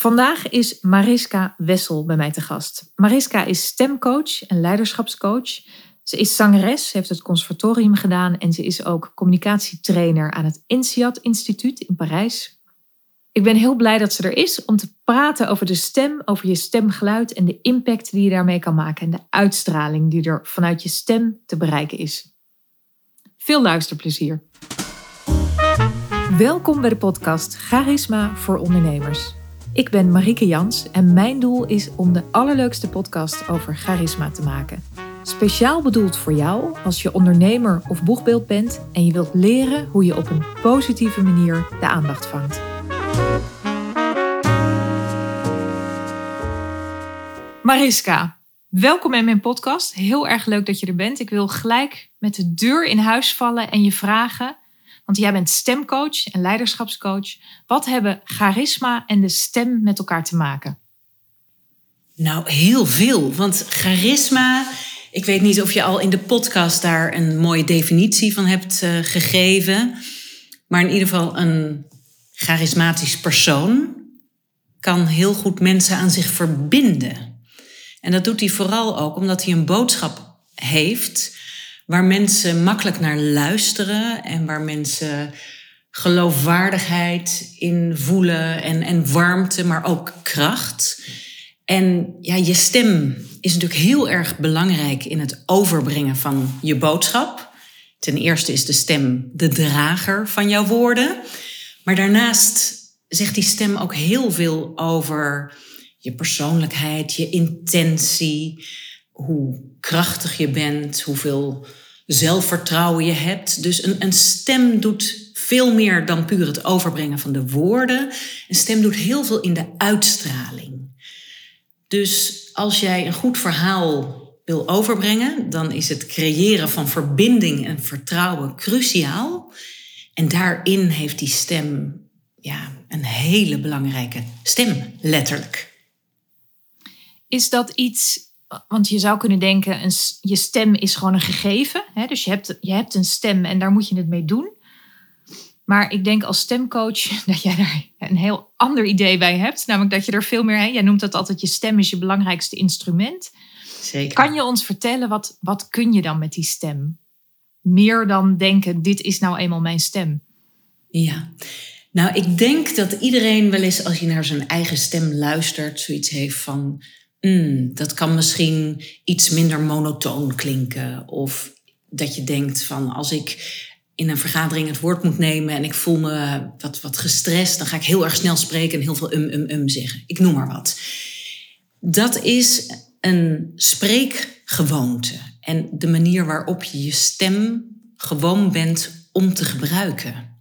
Vandaag is Mariska Wessel bij mij te gast. Mariska is stemcoach en leiderschapscoach. Ze is zangeres, heeft het conservatorium gedaan en ze is ook communicatietrainer aan het INSEAD Instituut in Parijs. Ik ben heel blij dat ze er is om te praten over de stem, over je stemgeluid en de impact die je daarmee kan maken en de uitstraling die er vanuit je stem te bereiken is. Veel luisterplezier. Welkom bij de podcast Charisma voor ondernemers. Ik ben Marieke Jans en mijn doel is om de allerleukste podcast over charisma te maken. Speciaal bedoeld voor jou als je ondernemer of boegbeeld bent en je wilt leren hoe je op een positieve manier de aandacht vangt. Mariska, welkom in mijn podcast. Heel erg leuk dat je er bent. Ik wil gelijk met de deur in huis vallen en je vragen want jij bent stemcoach en leiderschapscoach. Wat hebben charisma en de stem met elkaar te maken? Nou, heel veel. Want charisma, ik weet niet of je al in de podcast daar een mooie definitie van hebt uh, gegeven. Maar in ieder geval een charismatisch persoon kan heel goed mensen aan zich verbinden. En dat doet hij vooral ook omdat hij een boodschap heeft waar mensen makkelijk naar luisteren en waar mensen geloofwaardigheid in voelen en, en warmte, maar ook kracht. En ja, je stem is natuurlijk heel erg belangrijk in het overbrengen van je boodschap. Ten eerste is de stem de drager van jouw woorden. Maar daarnaast zegt die stem ook heel veel over je persoonlijkheid, je intentie, hoe krachtig je bent, hoeveel zelfvertrouwen je hebt. Dus een, een stem doet veel meer dan puur het overbrengen van de woorden. Een stem doet heel veel in de uitstraling. Dus als jij een goed verhaal wil overbrengen, dan is het creëren van verbinding en vertrouwen cruciaal. En daarin heeft die stem ja, een hele belangrijke stem, letterlijk. Is dat iets want je zou kunnen denken, een, je stem is gewoon een gegeven. Hè? Dus je hebt, je hebt een stem en daar moet je het mee doen. Maar ik denk als stemcoach dat jij daar een heel ander idee bij hebt. Namelijk dat je er veel meer, hè? jij noemt dat altijd, je stem is je belangrijkste instrument. Zeker. Kan je ons vertellen, wat, wat kun je dan met die stem? Meer dan denken, dit is nou eenmaal mijn stem. Ja, nou ik denk dat iedereen wel eens als je naar zijn eigen stem luistert, zoiets heeft van mm, dat kan misschien iets minder monotoon klinken. Of dat je denkt van als ik in een vergadering het woord moet nemen en ik voel me wat, wat gestrest, dan ga ik heel erg snel spreken en heel veel um, um, um zeggen. Ik noem maar wat. Dat is een spreekgewoonte en de manier waarop je je stem gewoon bent om te gebruiken.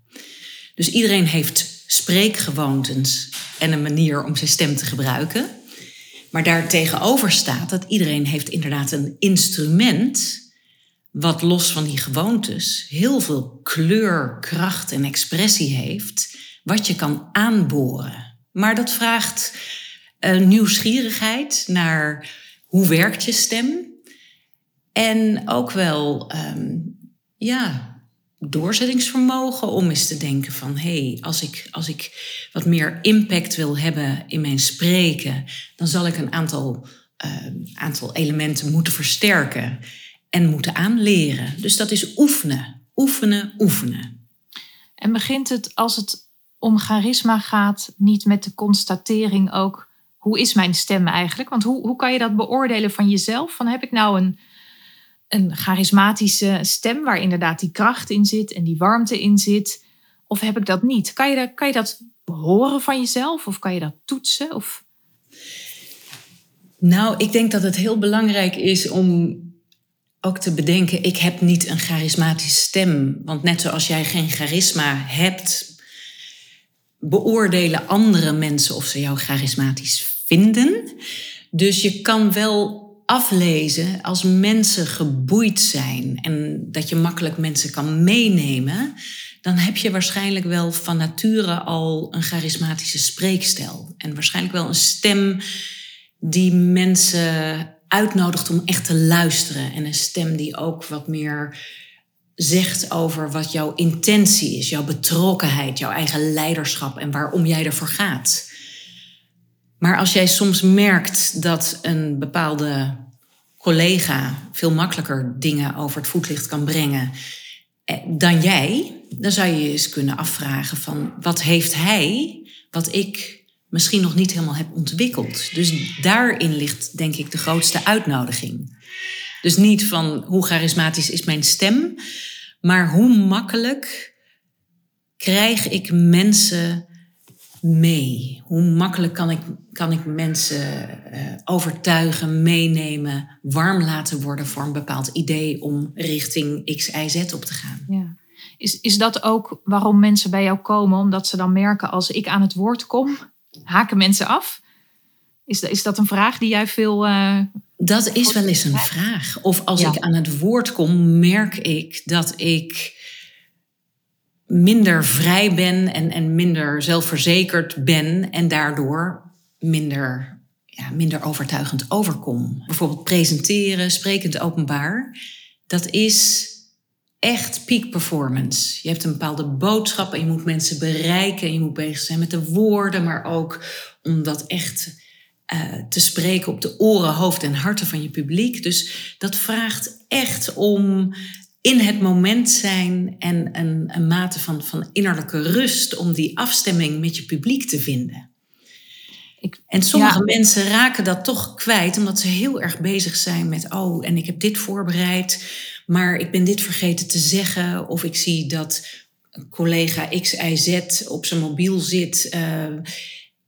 Dus iedereen heeft spreekgewoontes en een manier om zijn stem te gebruiken. Maar daar tegenover staat dat iedereen heeft inderdaad een instrument wat los van die gewoontes heel veel kleur, kracht en expressie heeft, wat je kan aanboren. Maar dat vraagt uh, nieuwsgierigheid naar hoe werkt je stem en ook wel um, ja, doorzettingsvermogen om eens te denken van hé, hey, als, ik, als ik wat meer impact wil hebben in mijn spreken, dan zal ik een aantal, uh, aantal elementen moeten versterken en moeten aanleren. Dus dat is oefenen, oefenen, oefenen. En begint het als het om charisma gaat, niet met de constatering ook hoe is mijn stem eigenlijk? Want hoe, hoe kan je dat beoordelen van jezelf? Van heb ik nou een een charismatische stem waar inderdaad die kracht in zit en die warmte in zit? Of heb ik dat niet? Kan je, dat, kan je dat horen van jezelf of kan je dat toetsen? Of... Nou, ik denk dat het heel belangrijk is om ook te bedenken: ik heb niet een charismatische stem. Want net zoals jij geen charisma hebt, beoordelen andere mensen of ze jou charismatisch vinden. Dus je kan wel aflezen als mensen geboeid zijn en dat je makkelijk mensen kan meenemen, dan heb je waarschijnlijk wel van nature al een charismatische spreekstijl. En waarschijnlijk wel een stem die mensen uitnodigt om echt te luisteren. En een stem die ook wat meer zegt over wat jouw intentie is, jouw betrokkenheid, jouw eigen leiderschap en waarom jij ervoor gaat. Maar als jij soms merkt dat een bepaalde collega veel makkelijker dingen over het voetlicht kan brengen eh, dan jij, dan zou je je eens kunnen afvragen van wat heeft hij wat ik misschien nog niet helemaal heb ontwikkeld. Dus daarin ligt denk ik de grootste uitnodiging. Dus niet van hoe charismatisch is mijn stem, maar hoe makkelijk krijg ik mensen mee? Hoe makkelijk kan ik, kan ik mensen uh, overtuigen, meenemen, warm laten worden voor een bepaald idee om richting X, Y, Z op te gaan? Ja. Is, is dat ook waarom mensen bij jou komen? Omdat ze dan merken als ik aan het woord kom, haken mensen af? Is, is dat een vraag die jij veel. Uh, dat is wel eens een vraag. Of als ik aan het woord kom, merk ik dat ik minder vrij ben en, en minder zelfverzekerd ben en daardoor minder, ja, minder overtuigend overkom. Bijvoorbeeld presenteren, sprekend openbaar, dat is echt peak performance. Je hebt een bepaalde boodschap en je moet mensen bereiken. En je moet bezig zijn met de woorden, maar ook om dat echt uh, te spreken op de oren, hoofd en harten van je publiek. Dus dat vraagt echt om in het moment zijn en een, een mate van, van innerlijke rust om die afstemming met je publiek te vinden. Ik, en sommige mensen raken dat toch kwijt, omdat ze heel erg bezig zijn met, oh, en ik heb dit voorbereid, maar ik ben dit vergeten te zeggen. Of ik zie dat collega X, Y, Z op zijn mobiel zit. Uh,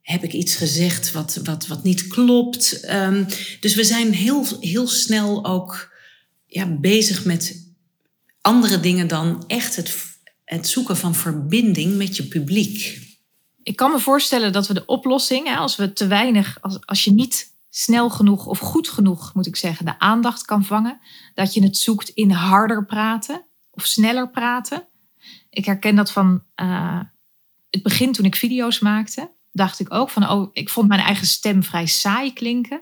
heb ik iets gezegd wat, wat, wat niet klopt? Um, dus we zijn heel, heel snel ook ja, bezig met andere dingen dan echt het, het zoeken van verbinding met je publiek. Ik kan me voorstellen dat we de oplossing, als we te weinig, als, als je niet snel genoeg of goed genoeg, moet ik zeggen, de aandacht kan vangen, dat je het zoekt in harder praten of sneller praten. Ik herken dat van uh, het begin toen ik video's maakte. Dacht ik ook van, oh, ik vond mijn eigen stem vrij saai klinken.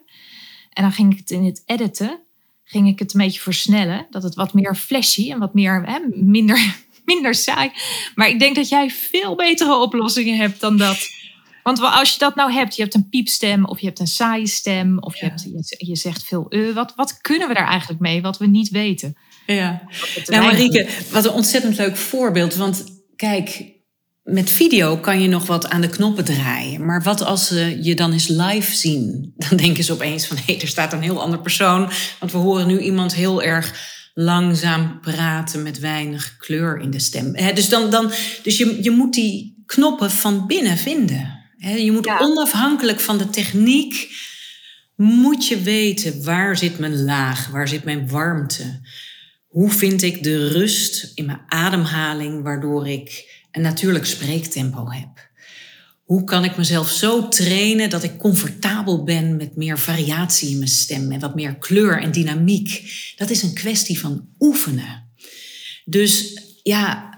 En dan ging ik het in het editen ging ik het een beetje versnellen. Dat het wat meer flashy en wat meer, hè, minder, minder saai. Maar ik denk dat jij veel betere oplossingen hebt dan dat. Want als je dat nou hebt, je hebt een piepstem of je hebt een saaie stem of je, hebt, je, zegt veel uh, wat, wat kunnen we daar eigenlijk mee wat we niet weten? Ja, nou Marieke, wat een ontzettend leuk voorbeeld. Want kijk, met video kan je nog wat aan de knoppen draaien. Maar wat als ze je dan eens live zien? Dan denken ze opeens van, hé, hey, er staat een heel ander persoon. Want we horen nu iemand heel erg langzaam praten met weinig kleur in de stem. dus dan, dan, dus je, je moet die knoppen van binnen vinden. je moet onafhankelijk van de techniek, moet je weten waar zit mijn laag, waar zit mijn warmte. Hoe vind ik de rust in mijn ademhaling, waardoor ik een natuurlijk spreektempo heb? Hoe kan ik mezelf zo trainen dat ik comfortabel ben met meer variatie in mijn stem en wat meer kleur en dynamiek? Dat is een kwestie van oefenen. Dus ja,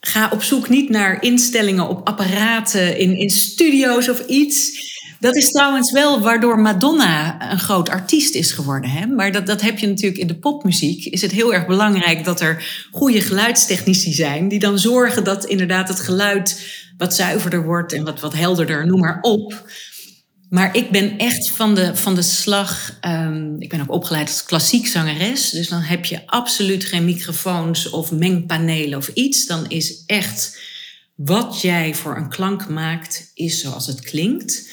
ga op zoek niet naar instellingen op apparaten in, in studio's of iets. Dat is trouwens wel waardoor Madonna een groot artiest is geworden. Hè? Maar dat, dat heb je natuurlijk in de popmuziek. Is het heel erg belangrijk dat er goede geluidstechnici zijn. Die dan zorgen dat inderdaad het geluid wat zuiverder wordt en wat, wat helderder, noem maar op. Maar ik ben echt van de, van de slag. Um, ik ben ook opgeleid als klassiek zangeres. Dus dan heb je absoluut geen microfoons of mengpanelen of iets. Dan is echt wat jij voor een klank maakt, is zoals het klinkt.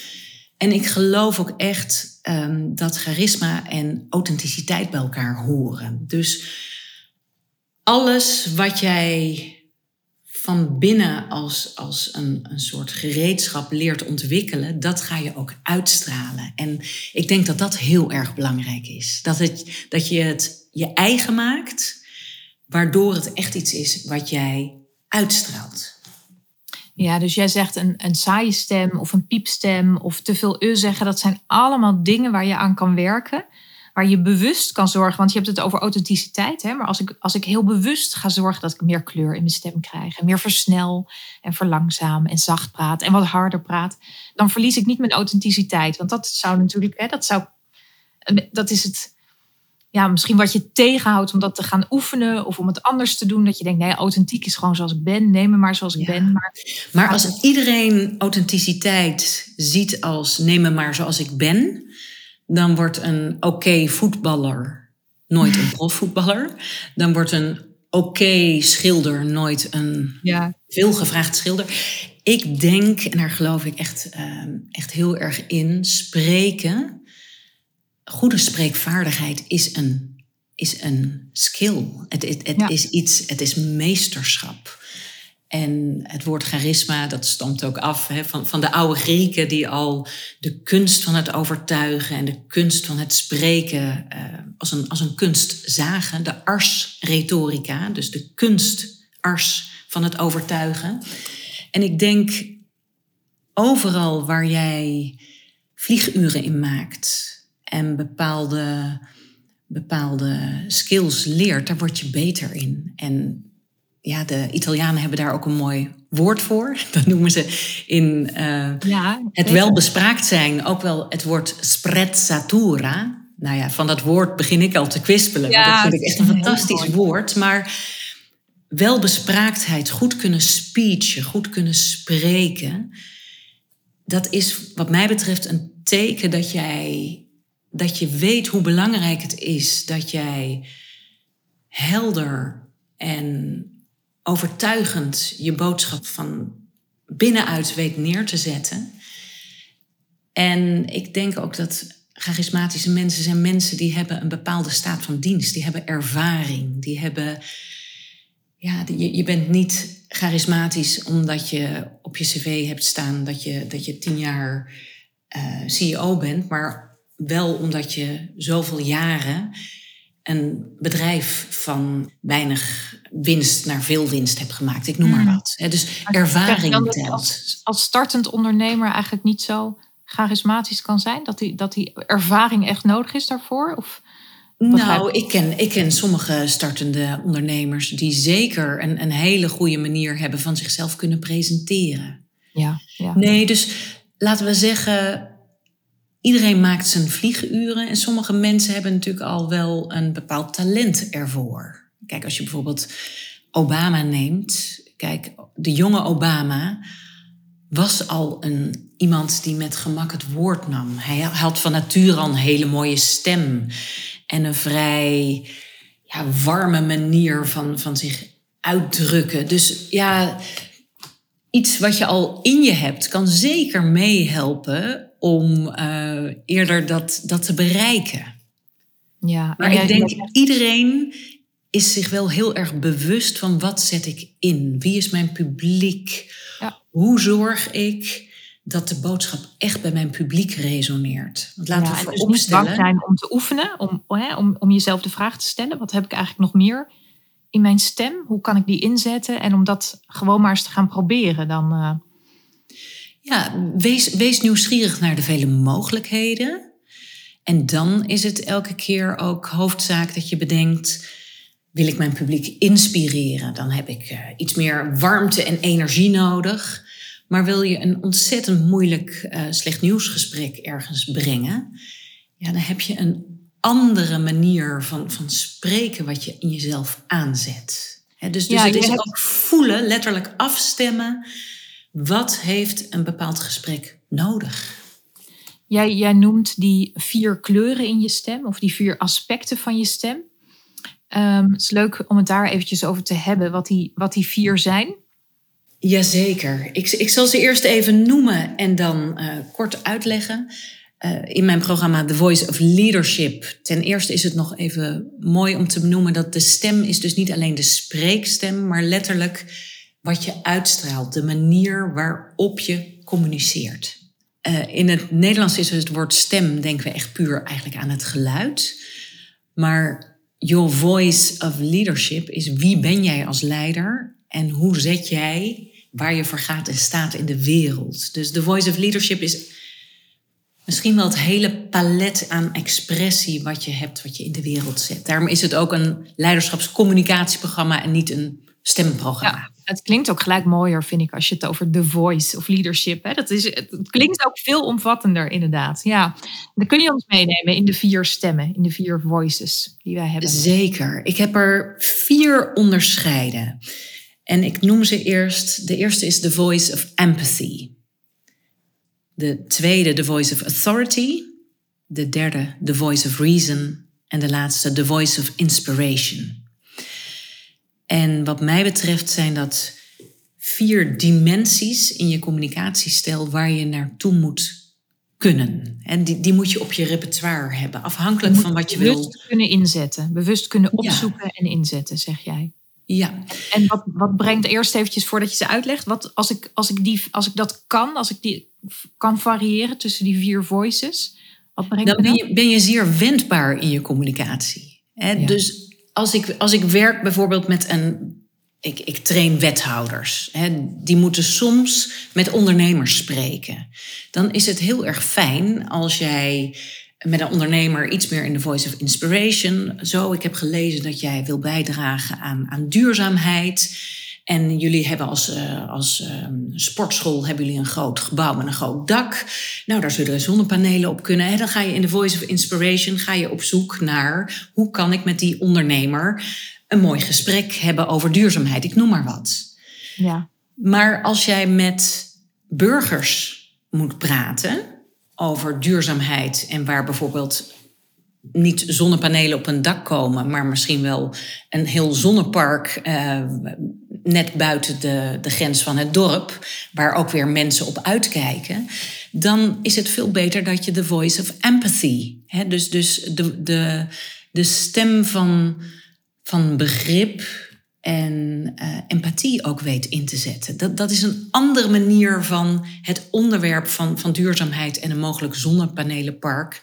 En ik geloof ook echt um, dat charisma en authenticiteit bij elkaar horen. Dus alles wat jij van binnen als, als een, een soort gereedschap leert ontwikkelen, dat ga je ook uitstralen. En ik denk dat dat heel erg belangrijk is. Dat, het, dat je het je eigen maakt, waardoor het echt iets is wat jij uitstraalt. Ja, dus jij zegt een, een saaie stem of een piepstem of te veel u zeggen. Dat zijn allemaal dingen waar je aan kan werken. Waar je bewust kan zorgen. Want je hebt het over authenticiteit. Hè? Maar als ik, als ik heel bewust ga zorgen dat ik meer kleur in mijn stem krijg. En meer versnel en verlangzaam en zacht praat. En wat harder praat. Dan verlies ik niet mijn authenticiteit. Want dat zou natuurlijk. Hè, dat, zou, dat is het ja, misschien wat je tegenhoudt om dat te gaan oefenen of om het anders te doen. Dat je denkt, nee, authentiek is gewoon zoals ik ben. Neem me maar zoals ik ben. Maar, maar als iedereen authenticiteit ziet als neem me maar zoals ik ben, dan wordt een oké voetballer nooit een profvoetballer. Dan wordt een oké schilder nooit een ja. veelgevraagd schilder. Ik denk, en daar geloof ik echt, ehm, echt heel erg in, spreken. Goede spreekvaardigheid is een, is een skill. Het, het, het is iets, het is meesterschap. En het woord charisma, dat stamt ook af hè, van, van de oude Grieken, die al de kunst van het overtuigen en de kunst van het spreken uh, als, een, als een kunst zagen. De ars retorica, dus de kunst ars van het overtuigen. En ik denk, overal waar jij vlieguren in maakt en bepaalde, bepaalde skills leert, daar word je beter in. En ja, de Italianen hebben daar ook een mooi woord voor. Dat noemen ze in uh, ja, het welbespraakt zijn ook wel het woord sprezzatura. Nou ja, van dat woord begin ik al te kwispelen. Ja, dat vind ik echt een fantastisch woord. Maar welbespraaktheid, goed kunnen speechen, goed kunnen spreken. Dat is wat mij betreft een teken dat jij dat je weet hoe belangrijk het is dat jij helder en overtuigend je boodschap van binnenuit weet neer te zetten. En ik denk ook dat charismatische mensen zijn mensen die hebben een bepaalde staat van dienst. Die hebben ervaring. Die hebben. Ja, je, je bent niet charismatisch omdat je op je cv hebt staan dat je, dat je tien jaar eh, CEO bent, maar wel omdat je zoveel jaren een bedrijf van weinig winst naar veel winst hebt gemaakt. Ik noem maar mm. wat. Dus ervaring telt. Als, als startend ondernemer eigenlijk niet zo charismatisch kan zijn? Dat die, dat die ervaring echt nodig is daarvoor? Of nou, ik ken, ik ken sommige startende ondernemers die zeker een, een hele goede manier hebben van zichzelf kunnen presenteren. Ja, ja. Nee, dus laten we zeggen, Iedereen maakt zijn vlieguren en sommige mensen hebben natuurlijk al wel een bepaald talent ervoor. Kijk, als je bijvoorbeeld Obama neemt. Kijk, de jonge Obama was al een, iemand die met gemak het woord nam. Hij had van nature al een hele mooie stem en een vrij ja, warme manier van, van zich uitdrukken. Dus ja, iets wat je al in je hebt kan zeker meehelpen om uh, eerder dat, dat te bereiken. Ja, maar ik denk, iedereen is zich wel heel erg bewust van wat zet ik in? Wie is mijn publiek? Ja. Hoe zorg ik dat de boodschap echt bij mijn publiek resoneert? Want laten ja, we vooropstellen... Dus niet bang zijn om te oefenen, om, om, om jezelf de vraag te stellen. Wat heb ik eigenlijk nog meer in mijn stem? Hoe kan ik die inzetten? En om dat gewoon maar eens te gaan proberen. Dan, uh, ja, wees, wees nieuwsgierig naar de vele mogelijkheden. En dan is het elke keer ook hoofdzaak dat je bedenkt: wil ik mijn publiek inspireren? Dan heb ik uh, iets meer warmte en energie nodig. Maar wil je een ontzettend moeilijk uh, slecht nieuwsgesprek ergens brengen? Ja, dan heb je een andere manier van, van spreken wat je in jezelf aanzet. He, dus dus ja, het is ook voelen, letterlijk afstemmen wat heeft een bepaald gesprek nodig? Jij, jij noemt die vier kleuren in je stem, of die vier aspecten van je stem. Um, het is leuk om het daar eventjes over te hebben, wat die, wat die vier zijn. Jazeker. Ik, ik zal ze eerst even noemen en dan uh, kort uitleggen. Uh, in mijn programma The Voice of Leadership. Ten eerste is het nog even mooi om te benoemen dat de stem is dus niet alleen de spreekstem, maar letterlijk wat je uitstraalt, de manier waarop je communiceert. Uh, in het Nederlands is het woord stem, denken we echt puur eigenlijk aan het geluid. Maar your voice of leadership is wie ben jij als leider en hoe zet jij waar je voor gaat en staat in de wereld. Dus de voice of leadership is misschien wel het hele palet aan expressie wat je hebt, wat je in de wereld zet. Daarom is het ook een leiderschapscommunicatieprogramma en niet een stemprogramma. Ja, het klinkt ook gelijk mooier, vind ik, als je het over the voice of leadership. Hè? Dat is, het klinkt ook veel omvattender, inderdaad. Ja, dan kun je ons meenemen in de vier stemmen, in de vier voices die wij hebben. Zeker. Ik heb er vier onderscheiden. En ik noem ze eerst. De eerste is the voice of empathy. De tweede, the voice of authority. De derde, the voice of reason. En de laatste, the voice of inspiration. En wat mij betreft zijn dat vier dimensies in je communicatiestijl waar je naartoe moet kunnen. En die, die moet je op je repertoire hebben, afhankelijk van wat je wil. Bewust kunnen inzetten, bewust kunnen opzoeken en inzetten, zeg jij. Ja. En wat, wat brengt eerst eventjes voordat je ze uitlegt? Wat, als, ik, als, ik die, als ik dat kan, als ik die kan variëren tussen die vier voices, wat brengt dan ben je, ben je zeer wendbaar in je communicatie. Hè? Dus als ik, als ik werk bijvoorbeeld met een. Ik, ik train wethouders. Hè, die moeten soms met ondernemers spreken. Dan is het heel erg fijn als jij met een ondernemer iets meer in de voice of inspiration. Zo, ik heb gelezen dat jij wil bijdragen aan, aan duurzaamheid. En jullie hebben als, uh, als uh, sportschool hebben jullie een groot gebouw met een groot dak. Nou, daar zullen zonnepanelen op kunnen. En dan ga je in de Voice of Inspiration ga je op zoek naar hoe kan ik met die ondernemer een mooi gesprek hebben over duurzaamheid. Ik noem maar wat. Ja. Maar als jij met burgers moet praten over duurzaamheid en waar bijvoorbeeld niet zonnepanelen op een dak komen, maar misschien wel een heel zonnepark uh, net buiten de, de grens van het dorp, waar ook weer mensen op uitkijken, dan is het veel beter dat je de voice of empathy, hè, dus, dus de, de, de stem van, van begrip en uh, empathie ook weet in te zetten. Dat, dat is een andere manier van het onderwerp van, van duurzaamheid en een mogelijk zonnepanelenpark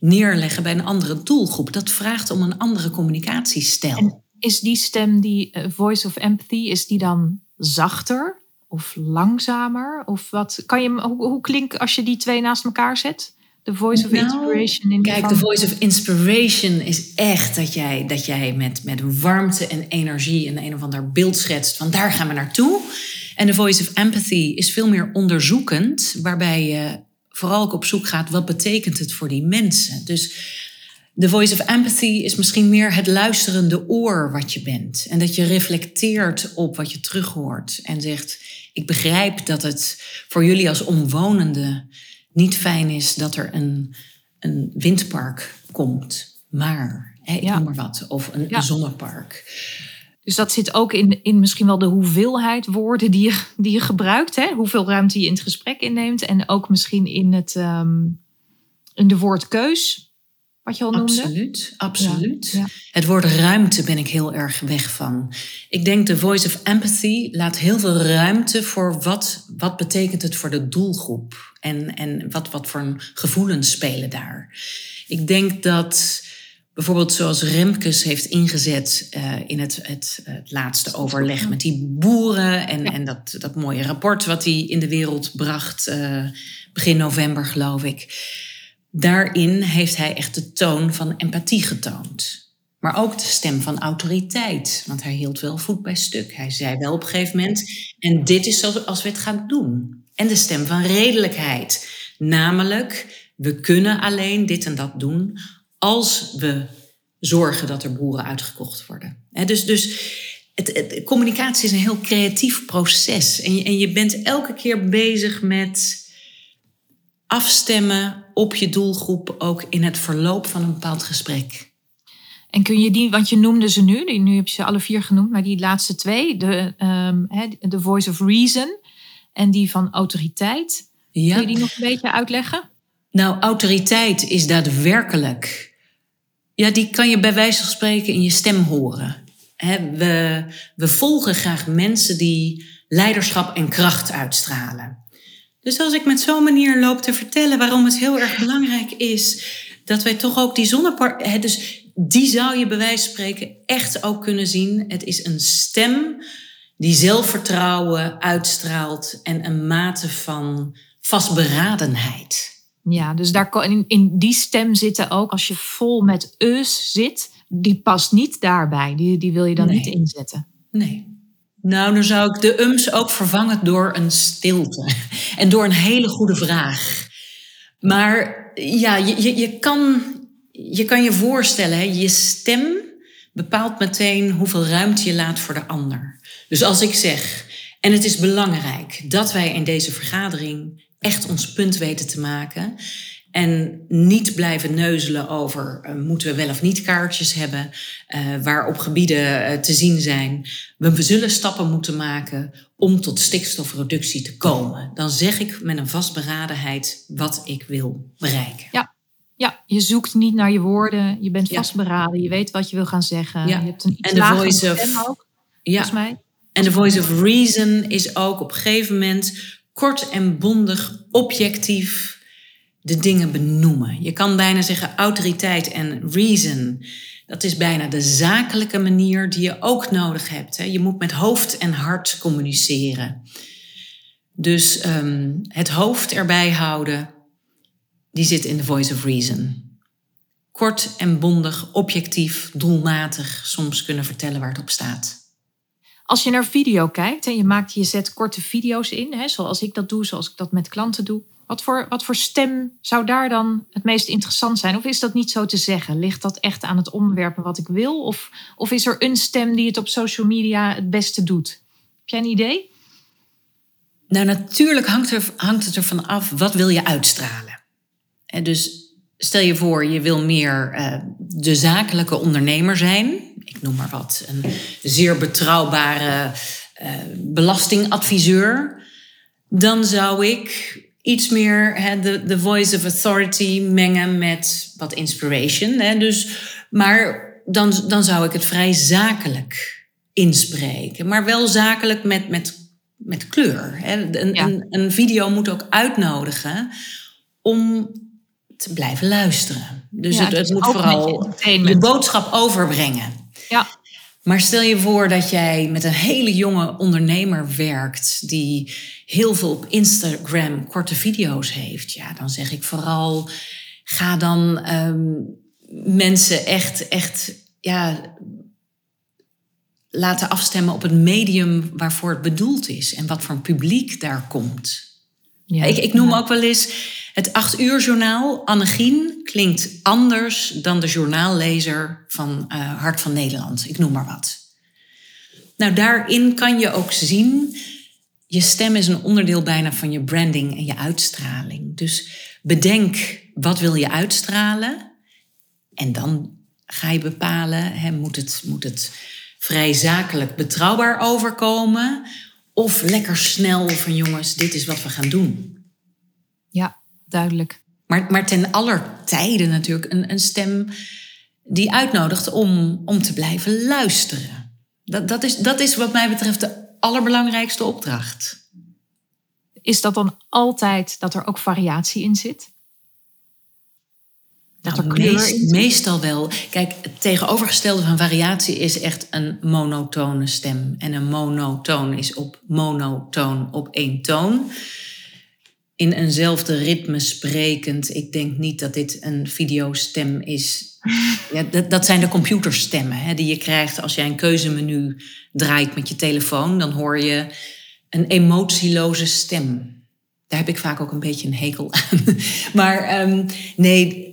neerleggen bij een andere doelgroep. Dat vraagt om een andere communicatiestijl is die stem, die uh, voice of empathy, is die dan zachter of langzamer? Of wat kan je, hoe, hoe klinkt als je die twee naast elkaar zet? De voice of nou, inspiration. In kijk, de voice of inspiration is echt dat jij, dat jij met, met warmte en energie een een of ander beeld schetst van daar gaan we naartoe. En de voice of empathy is veel meer onderzoekend, waarbij je vooral ook op zoek gaat wat betekent het voor die mensen. Dus de voice of empathy is misschien meer het luisterende oor wat je bent. En dat je reflecteert op wat je terughoort. En zegt, ik begrijp dat het voor jullie als omwonenden niet fijn is dat er een, een windpark komt. Maar, hè, ik noem maar wat. Of een, een zonnepark. Dus dat zit ook in, in misschien wel de hoeveelheid woorden die je, die je gebruikt. Hè? Hoeveel ruimte je in het gesprek inneemt. En ook misschien in, het, um, in de woordkeus wat je al noemde? Absoluut, absoluut. Het woord ruimte ben ik heel erg weg van. Ik denk de voice of empathy laat heel veel ruimte voor wat, wat betekent het voor de doelgroep. En, en wat, wat voor gevoelens spelen daar. Ik denk dat bijvoorbeeld zoals Remkes heeft ingezet uh, in het, het, het, laatste overleg met die boeren en, en dat, dat mooie rapport wat hij in de wereld bracht uh, begin november geloof ik Daarin heeft hij echt de toon van empathie getoond. Maar ook de stem van autoriteit, want hij hield wel voet bij stuk. Hij zei wel op een gegeven moment, en dit is zoals we het gaan doen. En de stem van redelijkheid, namelijk, we kunnen alleen dit en dat doen als we zorgen dat er boeren uitgekocht worden. dus dus het, communicatie is een heel creatief proces. En en je bent elke keer bezig met afstemmen op je doelgroep ook in het verloop van een bepaald gesprek. En kun je die, want je noemde ze nu, nu heb je ze alle vier genoemd, maar die laatste twee, de, um, de Voice of Reason en die van autoriteit, ja. kun je die nog een beetje uitleggen? Nou, autoriteit is daadwerkelijk, ja, die kan je bij wijze van spreken in je stem horen. we, we volgen graag mensen die leiderschap en kracht uitstralen. Dus als ik met zo'n manier loop te vertellen waarom het heel erg belangrijk is dat wij toch ook die zonnepark. Dus die zou je bij wijze van spreken echt ook kunnen zien. Het is een stem die zelfvertrouwen uitstraalt en een mate van vastberadenheid. Ja, dus daar, in, in die stem zitten ook, als je vol met eus zit, die past niet daarbij. Die, die wil je dan niet inzetten. Nee. Nou, dan zou ik de ums ook vervangen door een stilte. En door een hele goede vraag. Maar ja, je, je, je, kan, je kan je voorstellen, hè, je stem bepaalt meteen hoeveel ruimte je laat voor de ander. Dus als ik zeg, en het is belangrijk dat wij in deze vergadering echt ons punt weten te maken. En niet blijven neuzelen over uh, moeten we wel of niet kaartjes hebben, uh, waar op gebieden uh, te zien zijn. We zullen stappen moeten maken om tot stikstofreductie te komen. Dan zeg ik met een vastberadenheid wat ik wil bereiken. Ja. Ja, je zoekt niet naar je woorden. Je bent vastberaden. Je weet wat je wil gaan zeggen. Ja. Je hebt een iets en de voice of, ook, ja. volgens mij. En de voice of reason is ook op een gegeven moment kort en bondig, objectief de dingen benoemen. Je kan bijna zeggen autoriteit en reason. Dat is bijna de zakelijke manier die je ook nodig hebt. Hè. Je moet met hoofd en hart communiceren. Dus um, het hoofd erbij houden, die zit in de voice of reason. Kort en bondig, objectief, doelmatig soms kunnen vertellen waar het op staat. Als je naar video kijkt en je maakt, je zet korte video's in, hè, zoals ik dat doe, zoals ik dat met klanten doe. Wat voor, wat voor stem zou daar dan het meest interessant zijn? Of is dat niet zo te zeggen? Ligt dat echt aan het onderwerp wat ik wil? Of, of is er een stem die het op social media het beste doet? Heb jij een idee? Nou, natuurlijk hangt, er, hangt het ervan af, wat wil je uitstralen? En dus stel je voor, je wil meer uh, de zakelijke ondernemer zijn. Ik noem maar wat. Een zeer betrouwbare uh, belastingadviseur. Dan zou ik iets meer de, de voice of authority mengen met wat inspiration. Hè? Dus, maar dan, dan zou ik het vrij zakelijk inspreken. Maar wel zakelijk met, met, met kleur. Hè? Een, een, een video moet ook uitnodigen om te blijven luisteren. Dus het, het moet vooral je boodschap overbrengen. Ja. Maar stel je voor dat jij met een hele jonge ondernemer werkt die heel veel op Instagram korte video's heeft. Ja, dan zeg ik vooral ga dan um, mensen echt, echt ja, laten afstemmen op het medium waarvoor het bedoeld is en wat voor publiek daar komt. Ja, ik, ik noem ook wel eens het acht uur journaal. Annegien klinkt anders dan de journaallezer van uh, Hart van Nederland. Ik noem maar wat. Nou, daarin kan je ook zien, je stem is een onderdeel bijna van je branding en je uitstraling. Dus bedenk, wat wil je uitstralen? En dan ga je bepalen, hè, moet, het, moet het vrij zakelijk betrouwbaar overkomen? Of lekker snel van jongens, dit is wat we gaan doen. Ja, duidelijk. Maar, maar ten aller tijde natuurlijk een, een stem die uitnodigt om, om te blijven luisteren. Dat, dat, is, dat is wat mij betreft de allerbelangrijkste opdracht. Is dat dan altijd dat er ook variatie in zit? Nou, meest, Meestal wel. Kijk, het tegenovergestelde van variatie is echt een monotone stem. En een monotoon is op monotoon op één toon in eenzelfde ritme sprekend. Ik denk niet dat dit een videostem is. Ja, dat, dat zijn de computerstemmen hè, die je krijgt als jij een keuzemenu draait met je telefoon. Dan hoor je een emotieloze stem. Daar heb ik vaak ook een beetje een hekel aan. Maar um, nee,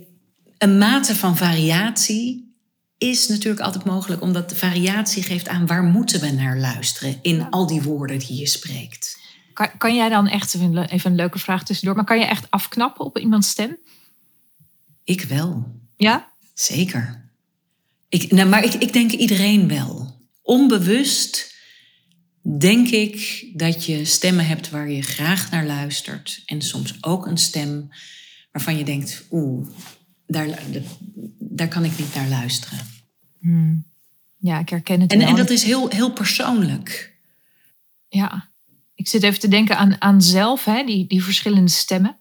een mate van variatie is natuurlijk altijd mogelijk, omdat de variatie geeft aan waar moeten we naar luisteren in al die woorden die je spreekt. Kan, kan jij dan echt, even een leuke vraag tussendoor, maar kan je echt afknappen op iemands stem? Ik wel. Ja? Zeker. Ik, nou, maar ik, ik denk iedereen wel. Onbewust denk ik dat je stemmen hebt waar je graag naar luistert. En soms ook een stem waarvan je denkt, oeh, daar, daar kan ik niet naar luisteren. Hmm. Ja, ik herken het en, wel. En dat is heel, heel persoonlijk. Ja, ik zit even te denken aan, aan zelf, hè, die, die verschillende stemmen.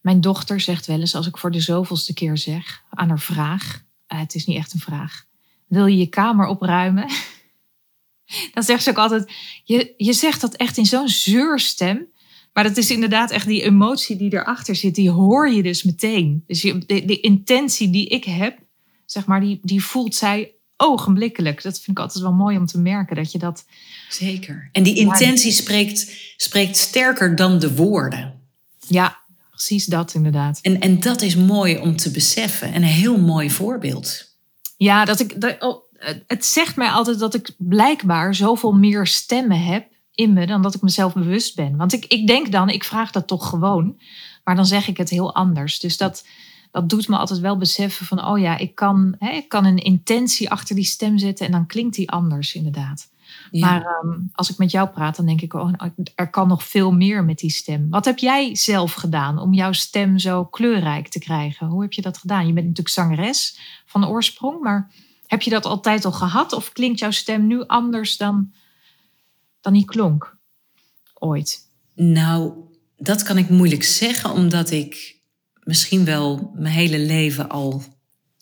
Mijn dochter zegt wel eens, als ik voor de zoveelste keer zeg, aan haar vraag, uh, het is niet echt een vraag, wil je je kamer opruimen? Dan zegt ze ook altijd, je, je zegt dat echt in zo'n zeurstem. Maar dat is inderdaad echt die emotie die erachter zit, die hoor je dus meteen. Dus je, de, de intentie die ik heb, zeg maar, die, die voelt zij ogenblikkelijk. Dat vind ik altijd wel mooi om te merken dat je dat. Zeker. En die intentie spreekt, spreekt sterker dan de woorden. Ja, precies dat inderdaad. En, en dat is mooi om te beseffen. En een heel mooi voorbeeld. Ja, dat ik. Dat, oh, het zegt mij altijd dat ik blijkbaar zoveel meer stemmen heb in me dan dat ik mezelf bewust ben. Want ik, ik denk dan, ik vraag dat toch gewoon. Maar dan zeg ik het heel anders. Dus dat, dat doet me altijd wel beseffen van, oh ja, ik kan, hè, ik kan een intentie achter die stem zetten en dan klinkt die anders inderdaad. Maar ehm, als ik met jou praat, dan denk ik, oh, er kan nog veel meer met die stem. Wat heb jij zelf gedaan om jouw stem zo kleurrijk te krijgen? Hoe heb je dat gedaan? Je bent natuurlijk zangeres van oorsprong, maar heb je dat altijd al gehad? Of klinkt jouw stem nu anders dan, dan die klonk ooit? Nou, dat kan ik moeilijk zeggen, omdat ik misschien wel mijn hele leven al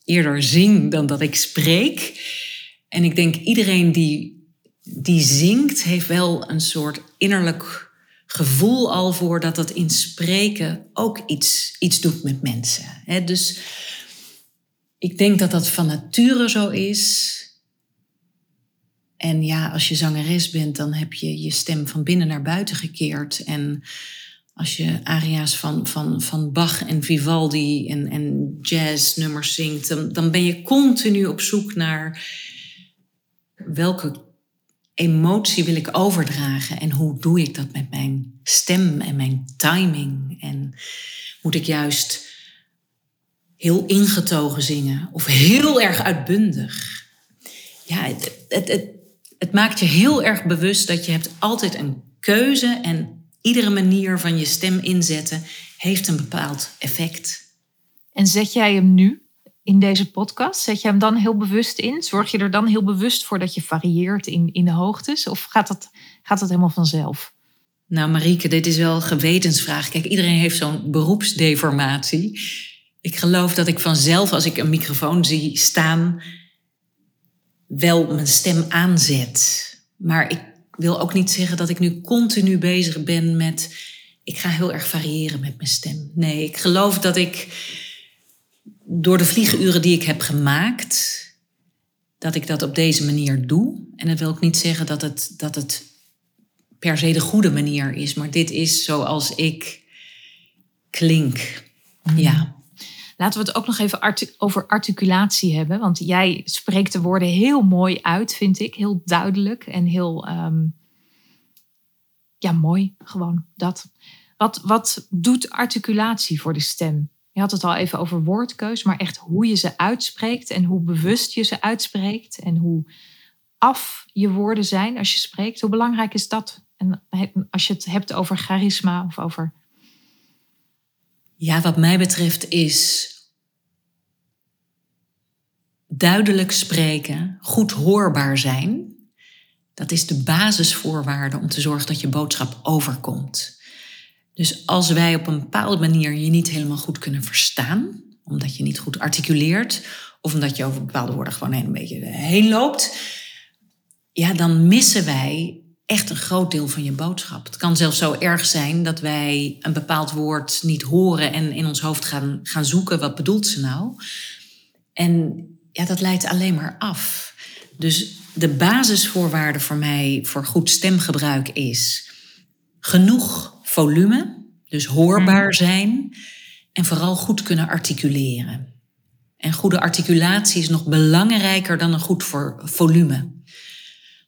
eerder zing dan dat ik spreek. En ik denk iedereen die, die zingt, heeft wel een soort innerlijk gevoel al voor dat dat in spreken ook iets, iets doet met mensen. dus ik denk dat dat van nature zo is. En ja, als je zangeres bent, dan heb je je stem van binnen naar buiten gekeerd. En als je aria's van, van, van Bach en Vivaldi en, en jazznummers zingt, dan, ben je continu op zoek naar welke emotie wil ik overdragen en hoe doe ik dat met mijn stem en mijn timing. En moet ik juist heel ingetogen zingen of heel erg uitbundig? Ja, het, het, het maakt je heel erg bewust dat je hebt altijd een keuze en iedere manier van je stem inzetten heeft een bepaald effect. En zet jij hem nu in deze podcast? Zet je hem dan heel bewust in? Zorg je er dan heel bewust voor dat je varieert in, in de hoogtes? Of gaat dat, gaat dat helemaal vanzelf? Nou, Marieke, dit is wel een gewetensvraag. Kijk, iedereen heeft zo'n beroepsdeformatie. Ik geloof dat ik vanzelf, als ik een microfoon zie staan, wel mijn stem aanzet. Maar ik wil ook niet zeggen dat ik nu continu bezig ben met. Ik ga heel erg variëren met mijn stem. Nee, ik geloof dat ik door de vliegenuren die ik heb gemaakt, dat ik dat op deze manier doe. En dat wil ook niet zeggen dat het, dat het per se de goede manier is, maar dit is zoals ik klink. Ja. Laten we het ook nog even over articulatie hebben. Want jij spreekt de woorden heel mooi uit, vind ik. Heel duidelijk en heel. Ehm, ja, mooi. Gewoon dat. Wat, wat doet articulatie voor de stem? Je had het al even over woordkeus, maar echt hoe je ze uitspreekt en hoe bewust je ze uitspreekt en hoe af je woorden zijn als je spreekt. Hoe belangrijk is dat? En als je het hebt over charisma of over ja, wat mij betreft is duidelijk spreken, goed hoorbaar zijn. Dat is de basisvoorwaarde om te zorgen dat je boodschap overkomt. Dus als wij op een bepaalde manier je niet helemaal goed kunnen verstaan, omdat je niet goed articuleert, of omdat je over bepaalde woorden gewoon een beetje heen loopt, ja, dan missen wij echt een groot deel van je boodschap. Het kan zelfs zo erg zijn dat wij een bepaald woord niet horen en in ons hoofd gaan, gaan zoeken wat bedoelt ze nou. En ja, dat leidt alleen maar af. Dus de basisvoorwaarde voor mij voor goed stemgebruik is genoeg volume, dus hoorbaar mhm. zijn en vooral goed kunnen articuleren. En goede articulatie is nog belangrijker dan een goed volume.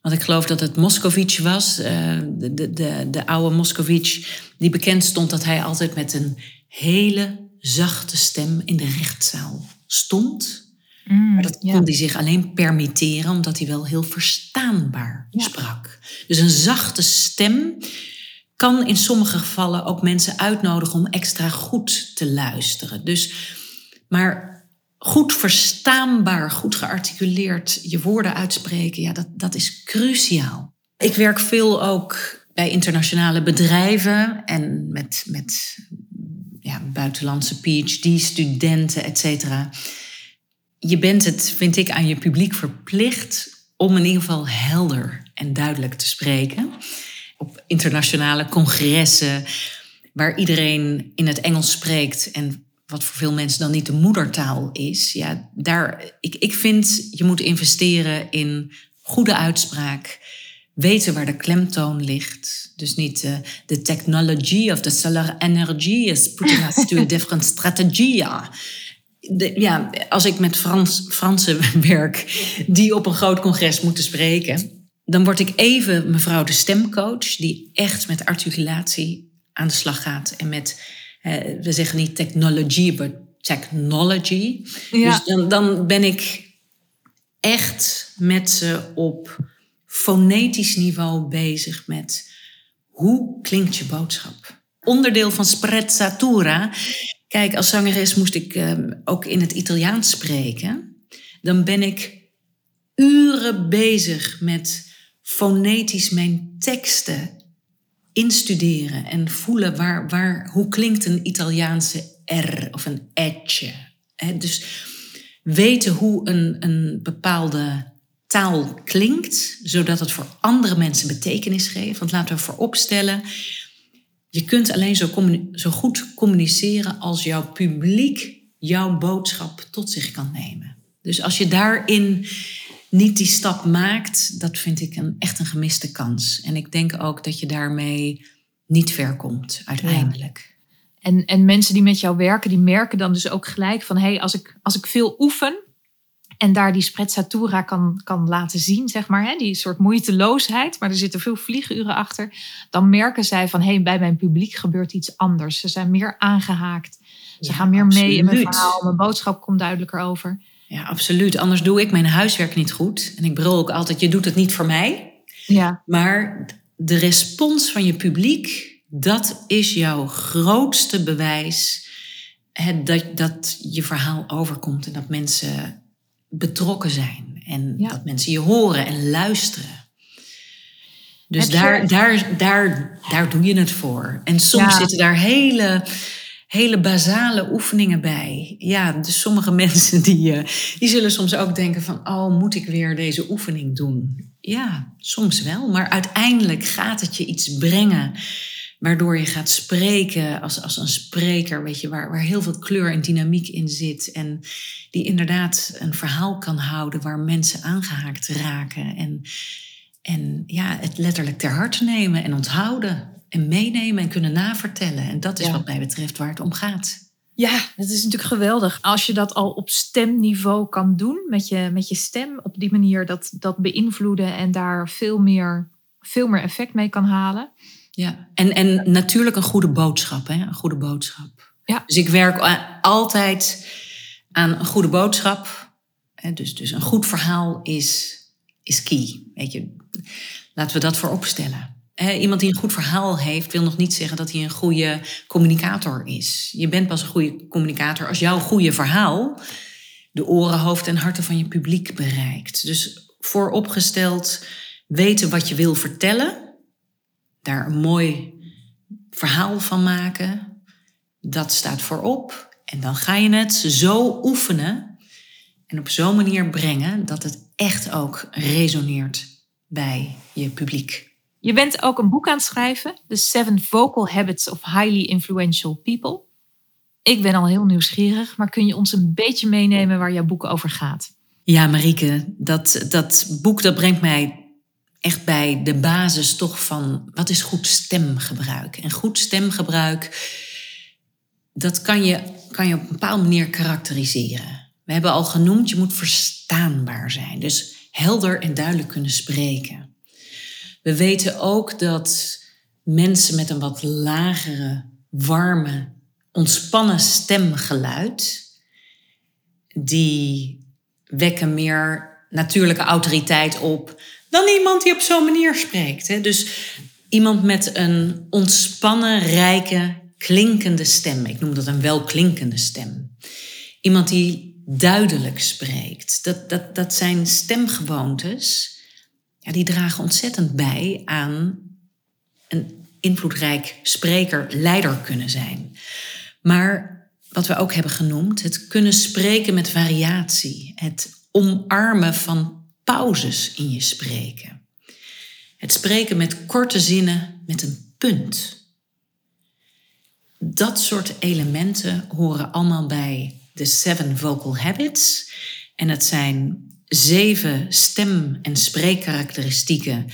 Want ik geloof dat het Moscovici was, eh, de, de, de, de oude Moscovici, die bekend stond dat hij altijd met een hele zachte stem in de rechtszaal stond. Mm, maar dat kon hij zich alleen permitteren omdat hij wel heel verstaanbaar sprak. Dus een zachte stem kan in sommige gevallen ook mensen uitnodigen om extra goed te luisteren. Dus, maar goed verstaanbaar, goed gearticuleerd je woorden uitspreken, ja, dat, dat is cruciaal. Ik werk veel ook bij internationale bedrijven en met, met ja, buitenlandse PhD-studenten, et cetera. Je bent het, vind ik, aan je publiek verplicht om in ieder geval helder en duidelijk te spreken. Op internationale congressen, waar iedereen in het Engels spreekt en wat voor veel mensen dan niet de moedertaal is. Ja, daar, ik, ik vind je moet investeren in goede uitspraak. Weten waar de klemtoon ligt. Dus niet uh, the technology of the solar energy is putting us to a different strategy. Ja, als ik met Frans, Fransen werk die op een groot congres moeten spreken, dan word ik even mevrouw de stemcoach, die echt met articulatie aan de slag gaat en met we zeggen niet technology, maar technology. Dus dan, dan ben ik echt met ze op fonetisch niveau bezig met hoe klinkt je boodschap. Onderdeel van sprezzatura. Kijk, als zangeres moest ik ehm, ook in het Italiaans spreken. Dan ben ik uren bezig met fonetisch mijn teksten instuderen en voelen waar, waar, hoe klinkt een Italiaanse R of een etje. dus weten hoe een, een bepaalde taal klinkt, zodat het voor andere mensen betekenis geeft. Want laten we vooropstellen, je kunt alleen zo, zo goed communiceren als jouw publiek jouw boodschap tot zich kan nemen. Dus als je daarin niet die stap maakt, dat vind ik een, echt een gemiste kans. En ik denk ook dat je daarmee niet ver komt uiteindelijk. En, en mensen die met jou werken, die merken dan dus ook gelijk van... hé, hey, als, ik, als ik veel oefen en daar die sprezzatura kan, kan laten zien, zeg maar... Hè, die soort moeiteloosheid, maar er zitten veel vlieguren achter... dan merken zij van, hé, hey, bij mijn publiek gebeurt iets anders. Ze zijn meer aangehaakt. Ze gaan meer mee in mijn verhaal. Mijn boodschap komt duidelijker over. Ja, absoluut. Anders doe ik mijn huiswerk niet goed. En ik brul ook altijd, je doet het niet voor mij. Ja. Maar de respons van je publiek, dat is jouw grootste bewijs dat, dat je verhaal overkomt en dat mensen betrokken zijn. En dat mensen je horen en luisteren. Dus daar, daar, daar, daar doe je het voor. En soms zitten daar hele hele basale oefeningen bij. Ja, dus sommige mensen die, uh, die zullen soms ook denken van... oh, moet ik weer deze oefening doen? Ja, soms wel. Maar uiteindelijk gaat het je iets brengen... waardoor je gaat spreken als, als een spreker... Weet je, waar, waar heel veel kleur en dynamiek in zit... en die inderdaad een verhaal kan houden... waar mensen aangehaakt raken... en, en ja, het letterlijk ter harte nemen en onthouden en meenemen en kunnen navertellen. En dat is wat mij betreft waar het om gaat. Ja, dat is natuurlijk geweldig. Als je dat al op stemniveau kan doen, met je, met je stem, op die manier dat, dat beïnvloeden en daar veel meer, veel meer effect mee kan halen. Ja, en, en natuurlijk een goede boodschap, hè? een goede boodschap. Ja. Dus ik werk altijd aan een goede boodschap. Dus, dus een goed verhaal is, is key. Weet je, laten we dat voorop stellen iemand die een goed verhaal heeft, wil nog niet zeggen dat hij een goede communicator is. Je bent pas een goede communicator als jouw goede verhaal de oren, hoofd en harten van je publiek bereikt. Dus vooropgesteld weten wat je wil vertellen, daar een mooi verhaal van maken, dat staat voorop. En dan ga je het zo oefenen en op zo'n manier brengen dat het echt ook resoneert bij je publiek. Je bent ook een boek aan het schrijven, The Seven Vocal Habits of Highly Influential People. Ik ben al heel nieuwsgierig, maar kun je ons een beetje meenemen waar jouw boek over gaat? Ja, Marieke, dat, dat boek dat brengt mij echt bij de basis toch van wat is goed stemgebruik. En goed stemgebruik, dat kan je, kan je op een bepaalde manier karakteriseren. We hebben al genoemd, je moet verstaanbaar zijn. Dus helder en duidelijk kunnen spreken. We weten ook dat mensen met een wat lagere, warme, ontspannen stemgeluid, die wekken meer natuurlijke autoriteit op dan iemand die op zo'n manier spreekt. Dus iemand met een ontspannen, rijke, klinkende stem. Ik noem dat een welklinkende stem. Iemand die duidelijk spreekt. Dat, dat, dat zijn stemgewoontes ja, die dragen ontzettend bij aan een invloedrijk spreker, leider kunnen zijn. Maar wat we ook hebben genoemd, het kunnen spreken met variatie, het omarmen van pauzes in je spreken. Het spreken met korte zinnen met een punt. dat soort elementen horen allemaal bij de Seven Vocal Habits. En het zijn zeven stem- en spreekkarakteristieken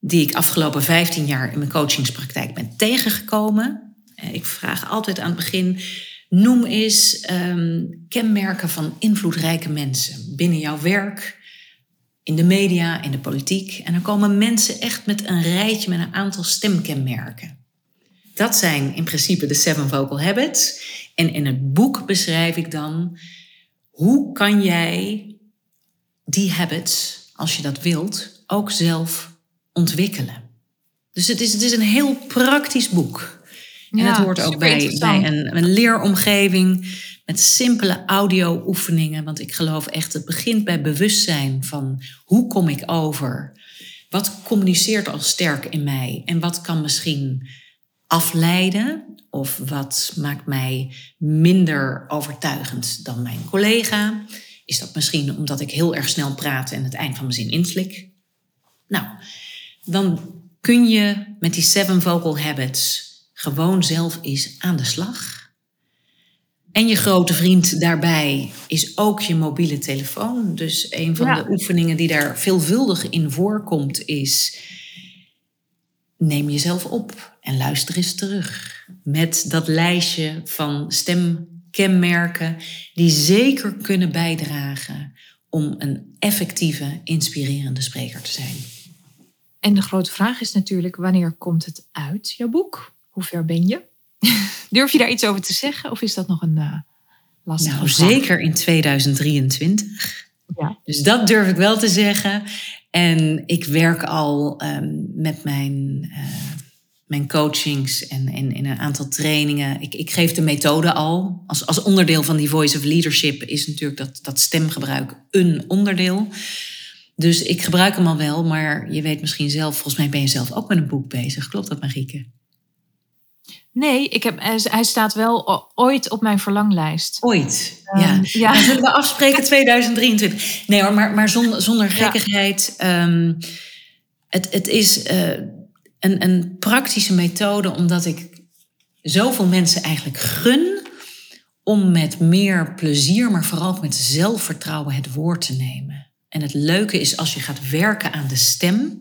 die ik afgelopen 15 jaar in mijn coachingspraktijk ben tegengekomen. Eh, ik vraag altijd aan het begin: noem eens um, kenmerken van invloedrijke mensen binnen jouw werk, in de media, in de politiek. En dan komen mensen echt met een rijtje met een aantal stemkenmerken. Dat zijn in principe de Seven Vocal Habits. En in het boek beschrijf ik dan hoe kan jij die habits, als je dat wilt, ook zelf ontwikkelen. Dus het is, het is een heel praktisch boek. En het hoort ook bij, bij een, een leeromgeving met simpele audio-oefeningen. Want ik geloof echt, het begint bij bewustzijn van hoe kom ik over? Wat communiceert al sterk in mij? En wat kan misschien afleiden? Of wat maakt mij minder overtuigend dan mijn collega? Is dat misschien omdat ik heel erg snel praat en het eind van mijn zin inslik? Nou, dan kun je met die seven vocal habits gewoon zelf eens aan de slag. En je grote vriend daarbij is ook je mobiele telefoon. Dus een van de oefeningen die daar veelvuldig in voorkomt is... neem jezelf op en luister eens terug. Met dat lijstje van stemkenmerken die zeker kunnen bijdragen om een effectieve, inspirerende spreker te zijn. En de grote vraag is natuurlijk, wanneer komt het uit, jouw boek? Hoe ver ben je? Durf je daar iets over te zeggen of is dat nog een uh, lastige nou, Zeker in 2023. Ja. Dus dat durf ik wel te zeggen. En ik werk al um, met mijn, uh, mijn coachings en in een aantal trainingen. Ik, ik geef de methode al. Als, als onderdeel van die Voice of Leadership is natuurlijk dat, dat stemgebruik een onderdeel. Dus ik gebruik hem al wel, maar je weet misschien zelf, volgens mij ben je zelf ook met een boek bezig. Klopt dat, Marieke? Nee, ik heb, hij staat wel ooit op mijn verlanglijst. Ooit, um, ja. ja. Dan zullen we afspreken 2023. Nee hoor, maar, maar zonder, zonder gekkigheid. Ehm, het, het is uh, een, een praktische methode omdat ik zoveel mensen eigenlijk gun om met meer plezier, maar vooral met zelfvertrouwen het woord te nemen. En het leuke is als je gaat werken aan de stem,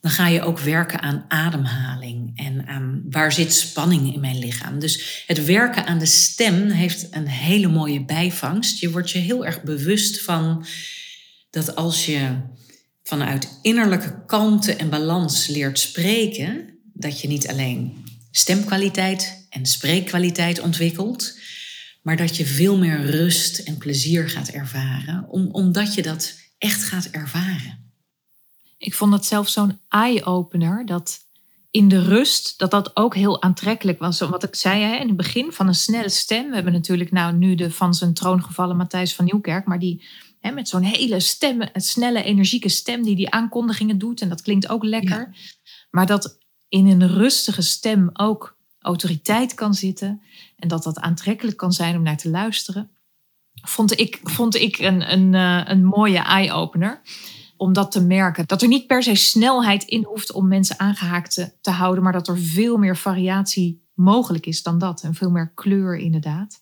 dan ga je ook werken aan ademhaling en aan waar zit spanning in mijn lichaam. Dus het werken aan de stem heeft een hele mooie bijvangst. Je wordt je heel erg bewust van dat als je vanuit innerlijke kalmte en balans leert spreken, dat je niet alleen stemkwaliteit en spreekkwaliteit ontwikkelt, maar dat je veel meer rust en plezier gaat ervaren, om, omdat je dat echt gaat ervaren. Ik vond dat zelf zo'n eye-opener, dat in de rust, dat dat ook heel aantrekkelijk was. Wat ik zei hè, in het begin van een snelle stem. We hebben natuurlijk nou nu de van zijn troon gevallen Matthijs van Nieuwkerk, maar die hè, met zo'n hele stem, snelle, energieke stem die die aankondigingen doet. En dat klinkt ook lekker. Maar dat in een rustige stem ook autoriteit kan zitten en dat dat aantrekkelijk kan zijn om naar te luisteren, vond ik, vond ik een, een, eh, een mooie eye-opener. Om dat te merken. Dat er niet per se snelheid in hoeft om mensen aangehaakt te, te houden, maar dat er veel meer variatie mogelijk is dan dat. En veel meer kleur inderdaad.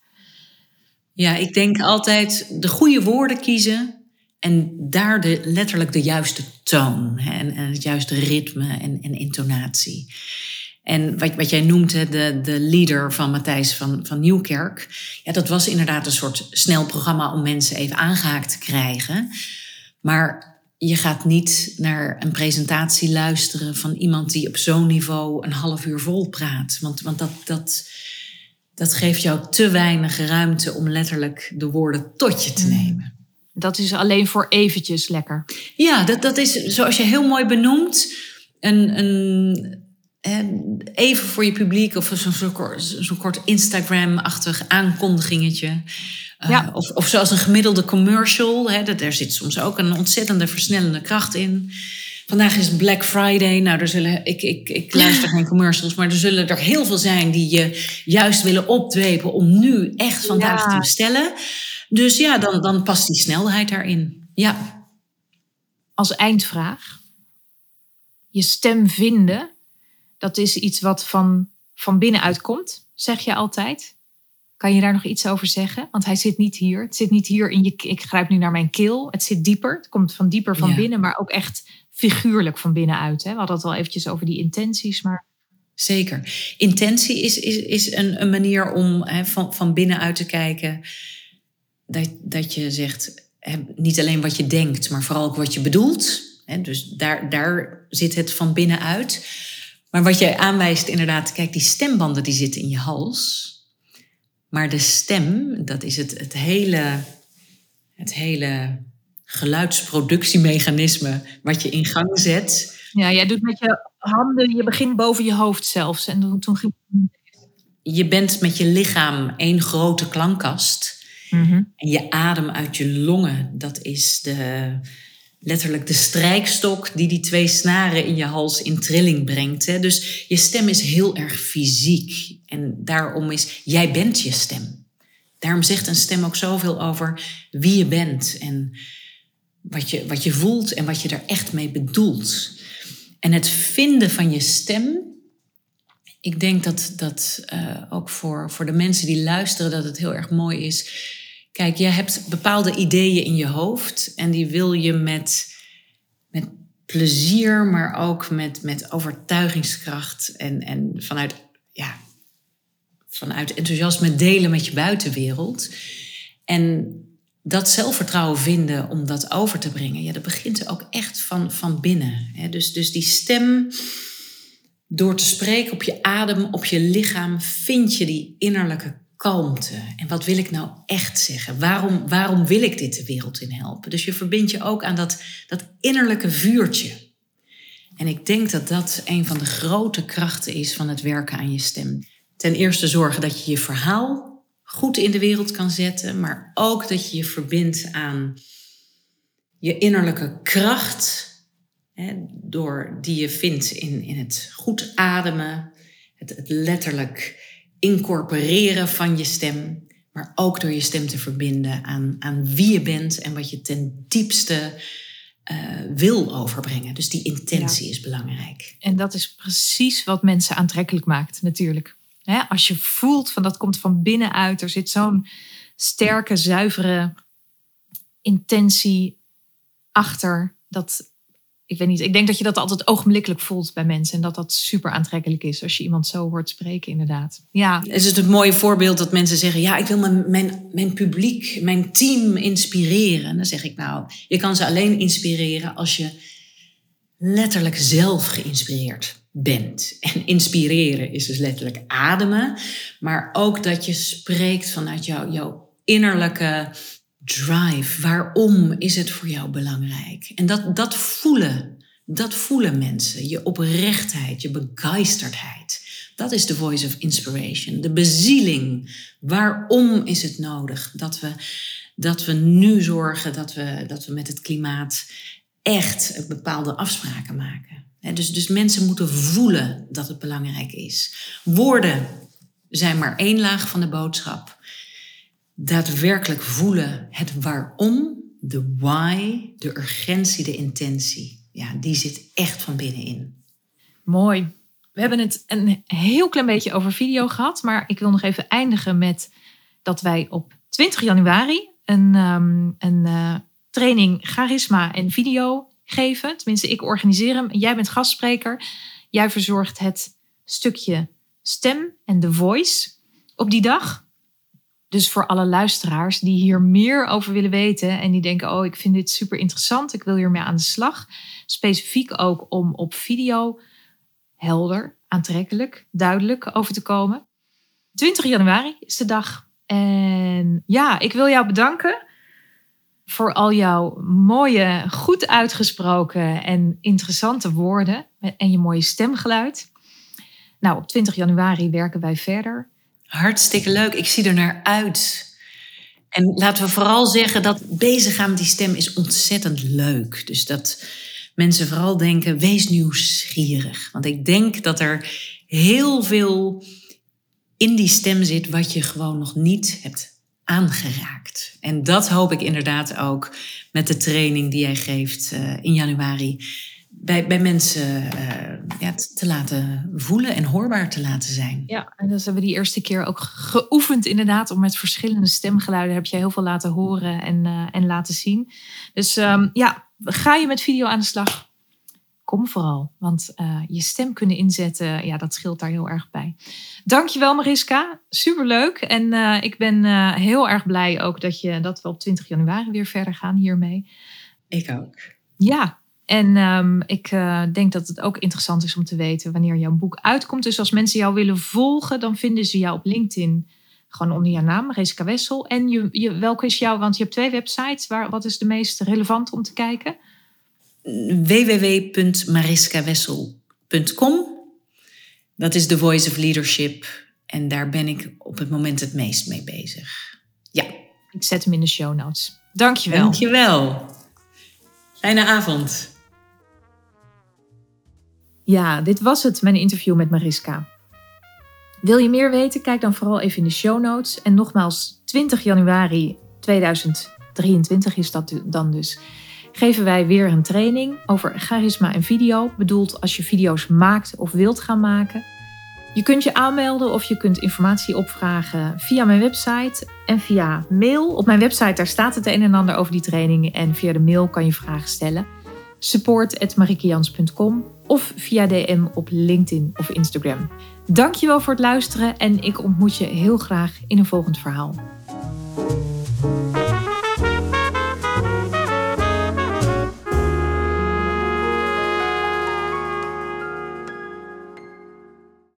Ja, ik denk altijd de goede woorden kiezen en daar de, letterlijk de juiste toon hè, en, het juiste ritme en, en intonatie. En wat, wat jij noemt, de, de leader van Matthijs van, van Nieuwkerk. Ja, dat was inderdaad een soort snel programma om mensen even aangehaakt te krijgen. Maar je gaat niet naar een presentatie luisteren van iemand die op zo'n niveau een half uur vol praat. Want, want dat, dat, dat geeft jou te weinig ruimte om letterlijk de woorden tot je te mm. nemen. Dat is alleen voor eventjes lekker. Ja, dat, dat is zoals je heel mooi benoemt. Een, een, even voor je publiek of zo'n zo kort, zo kort Instagram-achtig aankondigingetje. Uh, ja. of, of zoals een gemiddelde commercial. Hè, dat, daar zit soms ook een ontzettende versnellende kracht in. Vandaag is Black Friday. Nou, er zullen, ik, ik, ik luister geen commercials, maar er zullen er heel veel zijn die je juist willen opdwepen om nu echt vandaag te bestellen. Dus ja, dan, dan past die snelheid daarin. Ja. Als eindvraag. Je stem vinden dat is iets wat van, van binnenuit komt. zeg je altijd. Kan je daar nog iets over zeggen? Want hij zit niet hier. Het zit niet hier in je. Ik grijp nu naar mijn keel. Het zit dieper. Het komt van dieper van binnen, maar ook echt figuurlijk van binnenuit. Hè? We hadden het al eventjes over die intenties, maar. Zeker. Intentie is, is, is een, een manier om van, van binnenuit te kijken. Dat, dat je zegt, niet alleen wat je denkt, maar vooral ook wat je bedoelt. Dus daar, daar zit het van binnenuit. Maar wat jij aanwijst, inderdaad, kijk, die stembanden die zitten in je hals. Maar de stem, dat is het, het hele, het hele geluidsproductiemechanisme wat je in gang zet. Ja, jij doet met je handen, je begint boven je hoofd zelfs. En toen ging... Je bent met je lichaam één grote klankkast. Mhm. En je adem uit je longen, dat is de, letterlijk de strijkstok die die twee snaren in je hals in trilling brengt. Hè? Dus je stem is heel erg fysiek. En daarom is, jij bent je stem. Daarom zegt een stem ook zoveel over wie je bent en wat je, wat je voelt en wat je er echt mee bedoelt. En het vinden van je stem, ik denk dat dat uh, ook voor, voor de mensen die luisteren, dat het heel erg mooi is. Kijk, je hebt bepaalde ideeën in je hoofd en die wil je met, met plezier, maar ook met, met overtuigingskracht en, en vanuit, ja, vanuit enthousiasme delen met je buitenwereld. En dat zelfvertrouwen vinden om dat over te brengen, ja, dat begint ook echt van, van binnen. Dus, dus die stem, door te spreken op je adem, op je lichaam, vind je die innerlijke kalmte. En wat wil ik nou echt zeggen? Waarom, waarom wil ik dit de wereld in helpen? Dus je verbindt je ook aan dat, dat innerlijke vuurtje. En ik denk dat dat een van de grote krachten is van het werken aan je stem. Ten eerste zorgen dat je je verhaal goed in de wereld kan zetten, maar ook dat je je verbindt aan je innerlijke kracht, hè, door die je vindt in, in het goed ademen, het, het letterlijk incorporeren van je stem, maar ook door je stem te verbinden aan, aan wie je bent en wat je ten diepste uh, wil overbrengen. Dus die intentie is belangrijk. En dat is precies wat mensen aantrekkelijk maakt, natuurlijk. Als je voelt van dat komt van binnenuit, er zit zo'n sterke, zuivere intentie achter. Dat, ik weet niet, ik denk dat je dat altijd ogenblikkelijk voelt bij mensen. En dat dat super aantrekkelijk is als je iemand zo hoort spreken, inderdaad. Ja. Is het het mooie voorbeeld dat mensen zeggen: Ja, ik wil mijn, mijn, mijn publiek, mijn team inspireren. dan zeg ik nou, je kan ze alleen inspireren als je letterlijk zelf geïnspireerd bent. En inspireren is dus letterlijk ademen, maar ook dat je spreekt vanuit jou, jouw innerlijke drive. Waarom is het voor jou belangrijk? En dat, dat voelen, dat voelen mensen. Je oprechtheid, je begeisterdheid. Dat is de voice of inspiration. De bezieling. Waarom is het nodig dat we, dat we nu zorgen dat we, dat we met het klimaat echt bepaalde afspraken maken? Dus, dus mensen moeten voelen dat het belangrijk is. Woorden zijn maar één laag van de boodschap daadwerkelijk voelen het waarom, de why, de urgentie, de intentie. Ja, die zit echt van binnenin. Mooi. We hebben het een heel klein beetje over video gehad, maar ik wil nog even eindigen met dat wij op 20 januari een, um, een uh, training charisma en video geven. Tenminste, ik organiseer hem. Jij bent gastspreker. Jij verzorgt het stukje stem en de voice op die dag. Dus voor alle luisteraars die hier meer over willen weten en die denken: Oh, ik vind dit super interessant, ik wil hiermee aan de slag. Specifiek ook om op video helder, aantrekkelijk, duidelijk over te komen. 20 januari is de dag. En ja, ik wil jou bedanken voor al jouw mooie, goed uitgesproken en interessante woorden en je mooie stemgeluid. Nou, op 20 januari werken wij verder. Hartstikke leuk. Ik zie er naar uit. En laten we vooral zeggen dat bezig gaan met die stem is ontzettend leuk. Dus dat mensen vooral denken, wees nieuwsgierig. Want ik denk dat er heel veel in die stem zit wat je gewoon nog niet hebt aangeraakt. En dat hoop ik inderdaad ook met de training die jij geeft uh, in januari. bij, bij mensen uh, ja, te laten voelen en hoorbaar te laten zijn. Ja, en dat hebben we die eerste keer ook geoefend inderdaad. Om met verschillende stemgeluiden heb je heel veel laten horen en, uh, en laten zien. Dus um, ja, ga je met video aan de slag? Kom vooral, want uh, je stem kunnen inzetten, ja, dat scheelt daar heel erg bij. Dankjewel Mariska, superleuk. En ik ben heel erg blij ook dat, je, dat we op 20 januari weer verder gaan hiermee. Ik ook. Ja, en um, ik denk dat het ook interessant is om te weten wanneer jouw boek uitkomt. Dus als mensen jou willen volgen, dan vinden ze jou op LinkedIn gewoon onder jouw naam, Mariska Wessel. En je, je, welke is jouw, want je hebt twee websites. Waar, wat is de meest relevant om te kijken? www.mariskawessel.com Dat is de Voice of Leadership. En daar ben ik op het moment het meest mee bezig. Ja. Ik zet hem in de show notes. Dankjewel. Dankjewel. Fijne avond. Ja, dit was het, mijn interview met Mariska. Wil je meer weten? Kijk dan vooral even in de show notes. En nogmaals, 20 januari 2023 is dat dan dus. Geven wij weer een training over charisma en video. Bedoeld als je video's maakt of wilt gaan maken. Je kunt je aanmelden of je kunt informatie opvragen via mijn website en via mail. Op mijn website daar staat het een en ander over die training en via de mail kan je vragen stellen. support.marikejans.com of via DM op LinkedIn of Instagram. Dankjewel voor het luisteren en ik ontmoet je heel graag in een volgend verhaal.